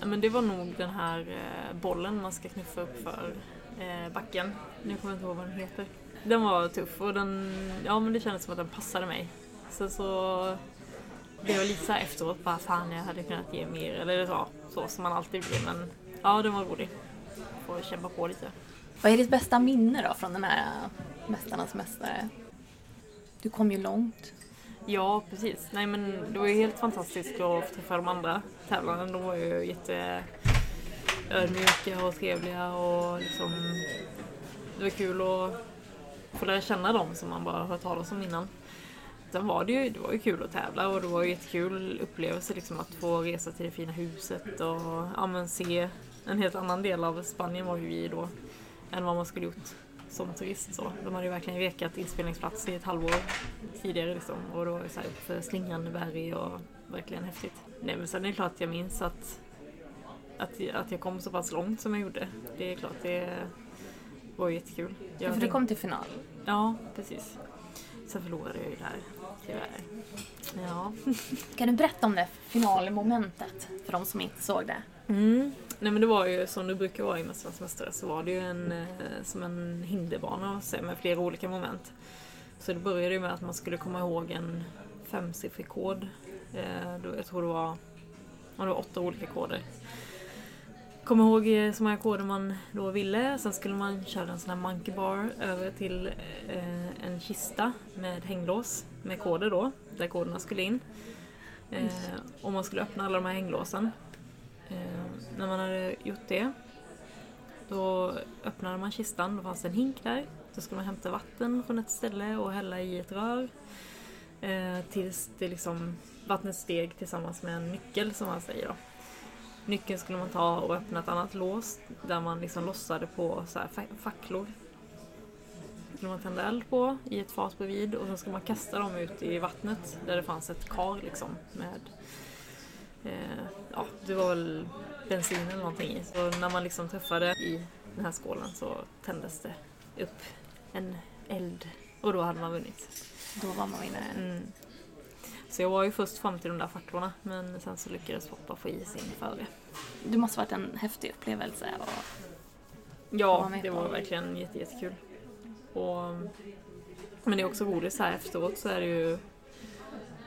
Ja, men det var nog den här eh, bollen man ska knuffa upp för eh, backen. Nu kommer jag inte ihåg vad den heter. Den var tuff och den, ja men det kändes som att den passade mig. Så, så det var lite så här efteråt, bara fan jag hade kunnat ge mer eller så, så som man alltid blir. Men ja, den var rolig. Får kämpa på lite. Vad är ditt bästa minne då från den här äh, Mästarnas Mästare? Du kom ju långt. Ja, precis. Nej men det var ju helt fantastiskt att träffa de andra tävlarna. De var ju jätte ödmjuka och trevliga och liksom det var kul att få lära känna dem som man bara hört talas om innan. Sen var det ju, det var ju kul att tävla och det var ju jättekul upplevelse liksom att få resa till det fina huset och ja, men se en helt annan del av Spanien var vi då än vad man skulle gjort som turist. Så. De hade ju verkligen vekat inspelningsplats i ett halvår tidigare liksom. och då var det så här uppför slingrande berg och verkligen häftigt. Nej men sen är det klart att jag minns att, att, att jag kom så pass långt som jag gjorde. Det är klart, det var jättekul. Jag för du kom till final? Ja, precis. Sen förlorade jag ju där, tyvärr. Ja. Kan du berätta om det finalmomentet för de som inte såg det? Mm. Nej men det var ju som det brukar vara i Mästarnas Mästare så var det ju en, eh, som en hinderbana med flera olika moment. Så det började ju med att man skulle komma ihåg en femsiffrig kod. Eh, jag tror det var, det var åtta olika koder. Kom ihåg så många koder man då ville. Sen skulle man köra en sån här monkey bar över till eh, en kista med hänglås med koder då, där koderna skulle in. Eh, och man skulle öppna alla de här hänglåsen. Eh, när man hade gjort det, då öppnade man kistan, då fanns det en hink där. Så skulle man hämta vatten från ett ställe och hälla i ett rör. Eh, tills det liksom, vattnet steg tillsammans med en nyckel som man säger då. Nyckeln skulle man ta och öppna ett annat lås där man liksom lossade på så här facklor. skulle man tända eld på i ett fat bredvid och sen skulle man kasta dem ut i vattnet där det fanns ett kar liksom med eh, ja, det var väl bensin eller någonting i. Så när man liksom träffade i den här skålen så tändes det upp en eld och då hade man vunnit. Då var man vinnare. Mm. Så jag var ju först fram till de där facklorna men sen så lyckades Foppa få i sig före. Det måste varit en häftig upplevelse att Ja, det var verkligen jätte, jättekul. Och, men det är också roligt så här efteråt så är det ju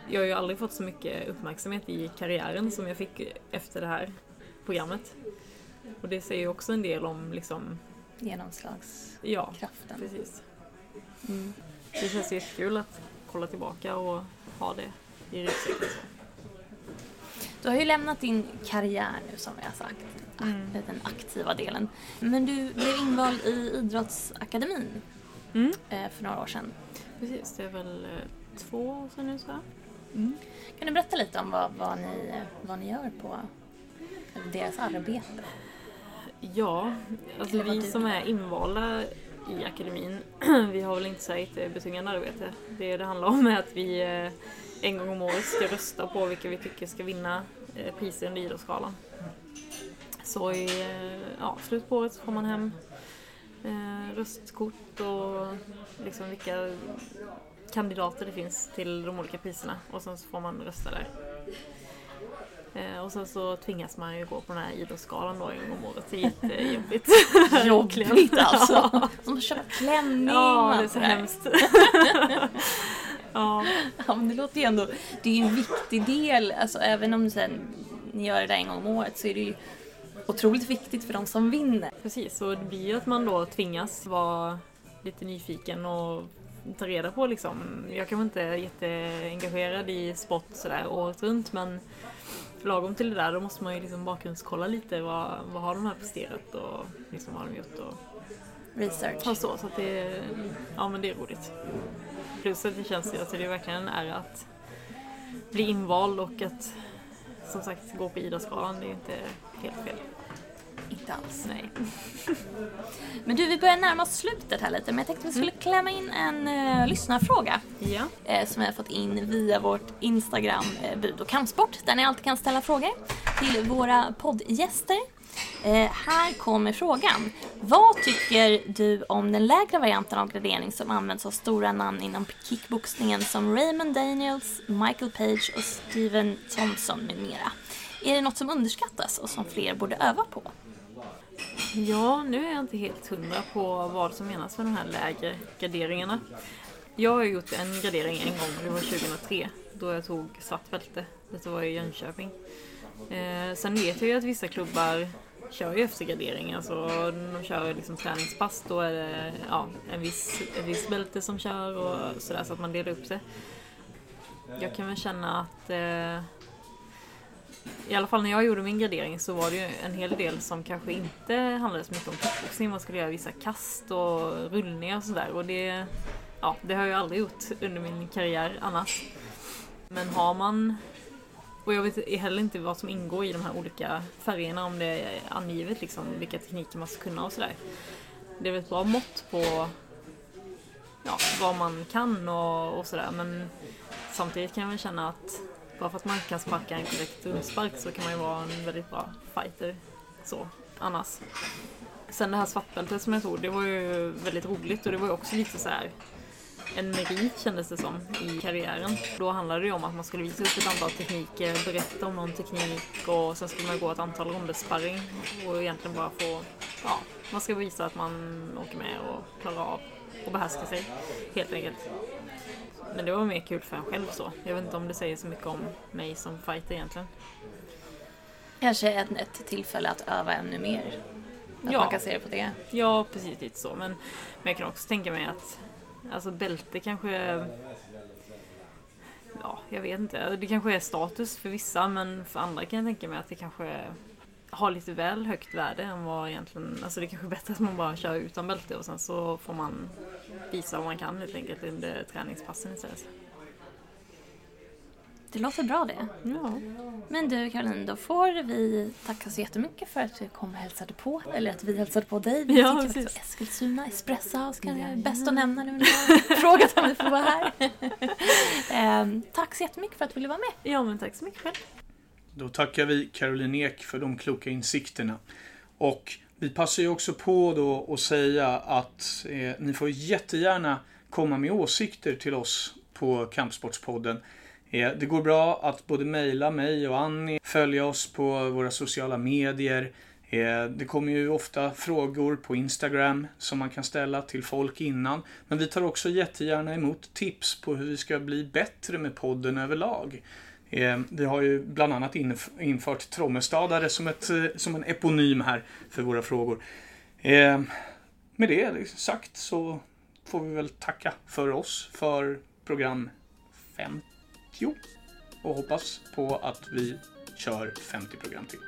jag har ju aldrig fått så mycket uppmärksamhet i karriären som jag fick efter det här programmet. Och det säger ju också en del om liksom Genomslagskraften. Ja, precis. Mm. Det känns jättekul att kolla tillbaka och ha det i ryggsäcken. Du har ju lämnat din karriär nu som jag har sagt, mm. den aktiva delen. Men du blev invald i Idrottsakademin mm. för några år sedan. Precis, det är väl två år sedan nu så. Kan du berätta lite om vad, vad, ni, vad ni gör på deras arbete? Ja, alltså vi som är invalda i akademin, vi har väl inte så jättebetungande arbete. Det det handlar om är att vi eh, en gång om året ska rösta på vilka vi tycker ska vinna eh, priser under Idrottsgalan. Så i eh, ja, slutet på året så får man hem eh, röstkort och liksom vilka kandidater det finns till de olika priserna och sen så får man rösta där. Eh, och sen så tvingas man ju gå på den här idrottsgalan då en gång om året. Det är jättejobbigt. Jobbigt alltså. Som att köpa klänning Ja, det är så hemskt. ja. Ja, men det låter ju ändå... Det är ju en viktig del, alltså även om sen ni gör det där en gång om året så är det ju otroligt viktigt för de som vinner. Precis, och det blir ju att man då tvingas vara lite nyfiken och ta reda på liksom. Jag kan vara inte jätteengagerad i sport sådär året runt men lagom till det där då måste man ju liksom bakgrundskolla lite vad, vad har de här presterat och liksom vad har de gjort och Research. Ja, så, så att det, ja, men det är roligt. Plus att det känns ju, alltså det är verkligen en ära att bli invald och att som sagt gå på Idrottsgalan, det är ju inte helt fel. Inte alls. Nej. Men du, vi börjar närma oss slutet här lite, men jag tänkte vi skulle klämma in en uh, lyssnarfråga. Ja. eh, som vi har fått in via vårt Instagram, eh, Bud och kampsport, där ni alltid kan ställa frågor till våra poddgäster. Eh, här kommer frågan. Vad tycker du om den lägre varianten av gradering som används av stora namn inom kickboxningen som Raymond Daniels, Michael Page och Steven Thompson med mera? Är det något som underskattas och som fler borde öva på? Ja, nu är jag inte helt hundra på vad som menas med de här lägre graderingarna. Jag har gjort en gradering en gång, det var 2003, då jag tog svart bälte. Detta var i Jönköping. Eh, sen vet jag ju att vissa klubbar kör ju efter gradering, alltså de kör liksom träningspass, då är det ja, en viss, ett visst bälte som kör och sådär så att man delar upp det. Jag kan väl känna att eh, i alla fall när jag gjorde min gradering så var det ju en hel del som kanske inte handlade så mycket om kickboxning. Man skulle göra vissa kast och rullningar och sådär. Och det, ja, det har jag aldrig gjort under min karriär annars. Men har man... Och jag vet heller inte vad som ingår i de här olika färgerna, om det är angivet liksom vilka tekniker man ska kunna och sådär. Det är väl ett bra mått på ja, vad man kan och, och sådär. Men samtidigt kan jag väl känna att bara för att man inte kan sparka en korrekt rundspark så kan man ju vara en väldigt bra fighter. Så, annars. Sen det här svartbältet som jag tog, det var ju väldigt roligt och det var ju också lite så här en merit kändes det som i karriären. Då handlade det ju om att man skulle visa upp ett antal tekniker, berätta om någon teknik och sen skulle man gå ett antal ronder sparring och egentligen bara få, ja, man ska visa att man åker med och klarar av och behärskar sig helt enkelt. Men det var mer kul för en själv så. Jag vet inte om det säger så mycket om mig som fighter egentligen. Kanske ett, ett tillfälle att öva ännu mer. Att Ja. man kan se det på det. Ja, precis lite så. Men, men jag kan också tänka mig att alltså bälte kanske... Ja, jag vet inte. Det kanske är status för vissa men för andra kan jag tänka mig att det kanske har lite väl högt värde än vad egentligen... Alltså det kanske är bättre att man bara kör utan bälte och sen så får man visa vad man kan helt enkelt under träningspassen istället. Det låter bra det. Ja. Men du Caroline, då får vi tacka så jättemycket för att du kom och hälsade på. Eller att vi hälsade på dig. Vi Ja, sitter på Eskilstuna, Espresso House kanske är Jajamän. bäst att nämna nu när har frågat om vi får vara här. Ehm, tack så jättemycket för att du ville vara med. ja, men tack så mycket själv. Då tackar vi Caroline Ek för de kloka insikterna. Och vi passar ju också på då att säga att eh, ni får jättegärna komma med åsikter till oss på Kampsportspodden. Eh, det går bra att både mejla mig och Annie, följa oss på våra sociala medier. Eh, det kommer ju ofta frågor på Instagram som man kan ställa till folk innan. Men vi tar också jättegärna emot tips på hur vi ska bli bättre med podden överlag. Eh, vi har ju bland annat infört trommestadare som, ett, som en eponym här för våra frågor. Med det sagt så får vi väl tacka för oss för program 50 och hoppas på att vi kör 50 program till.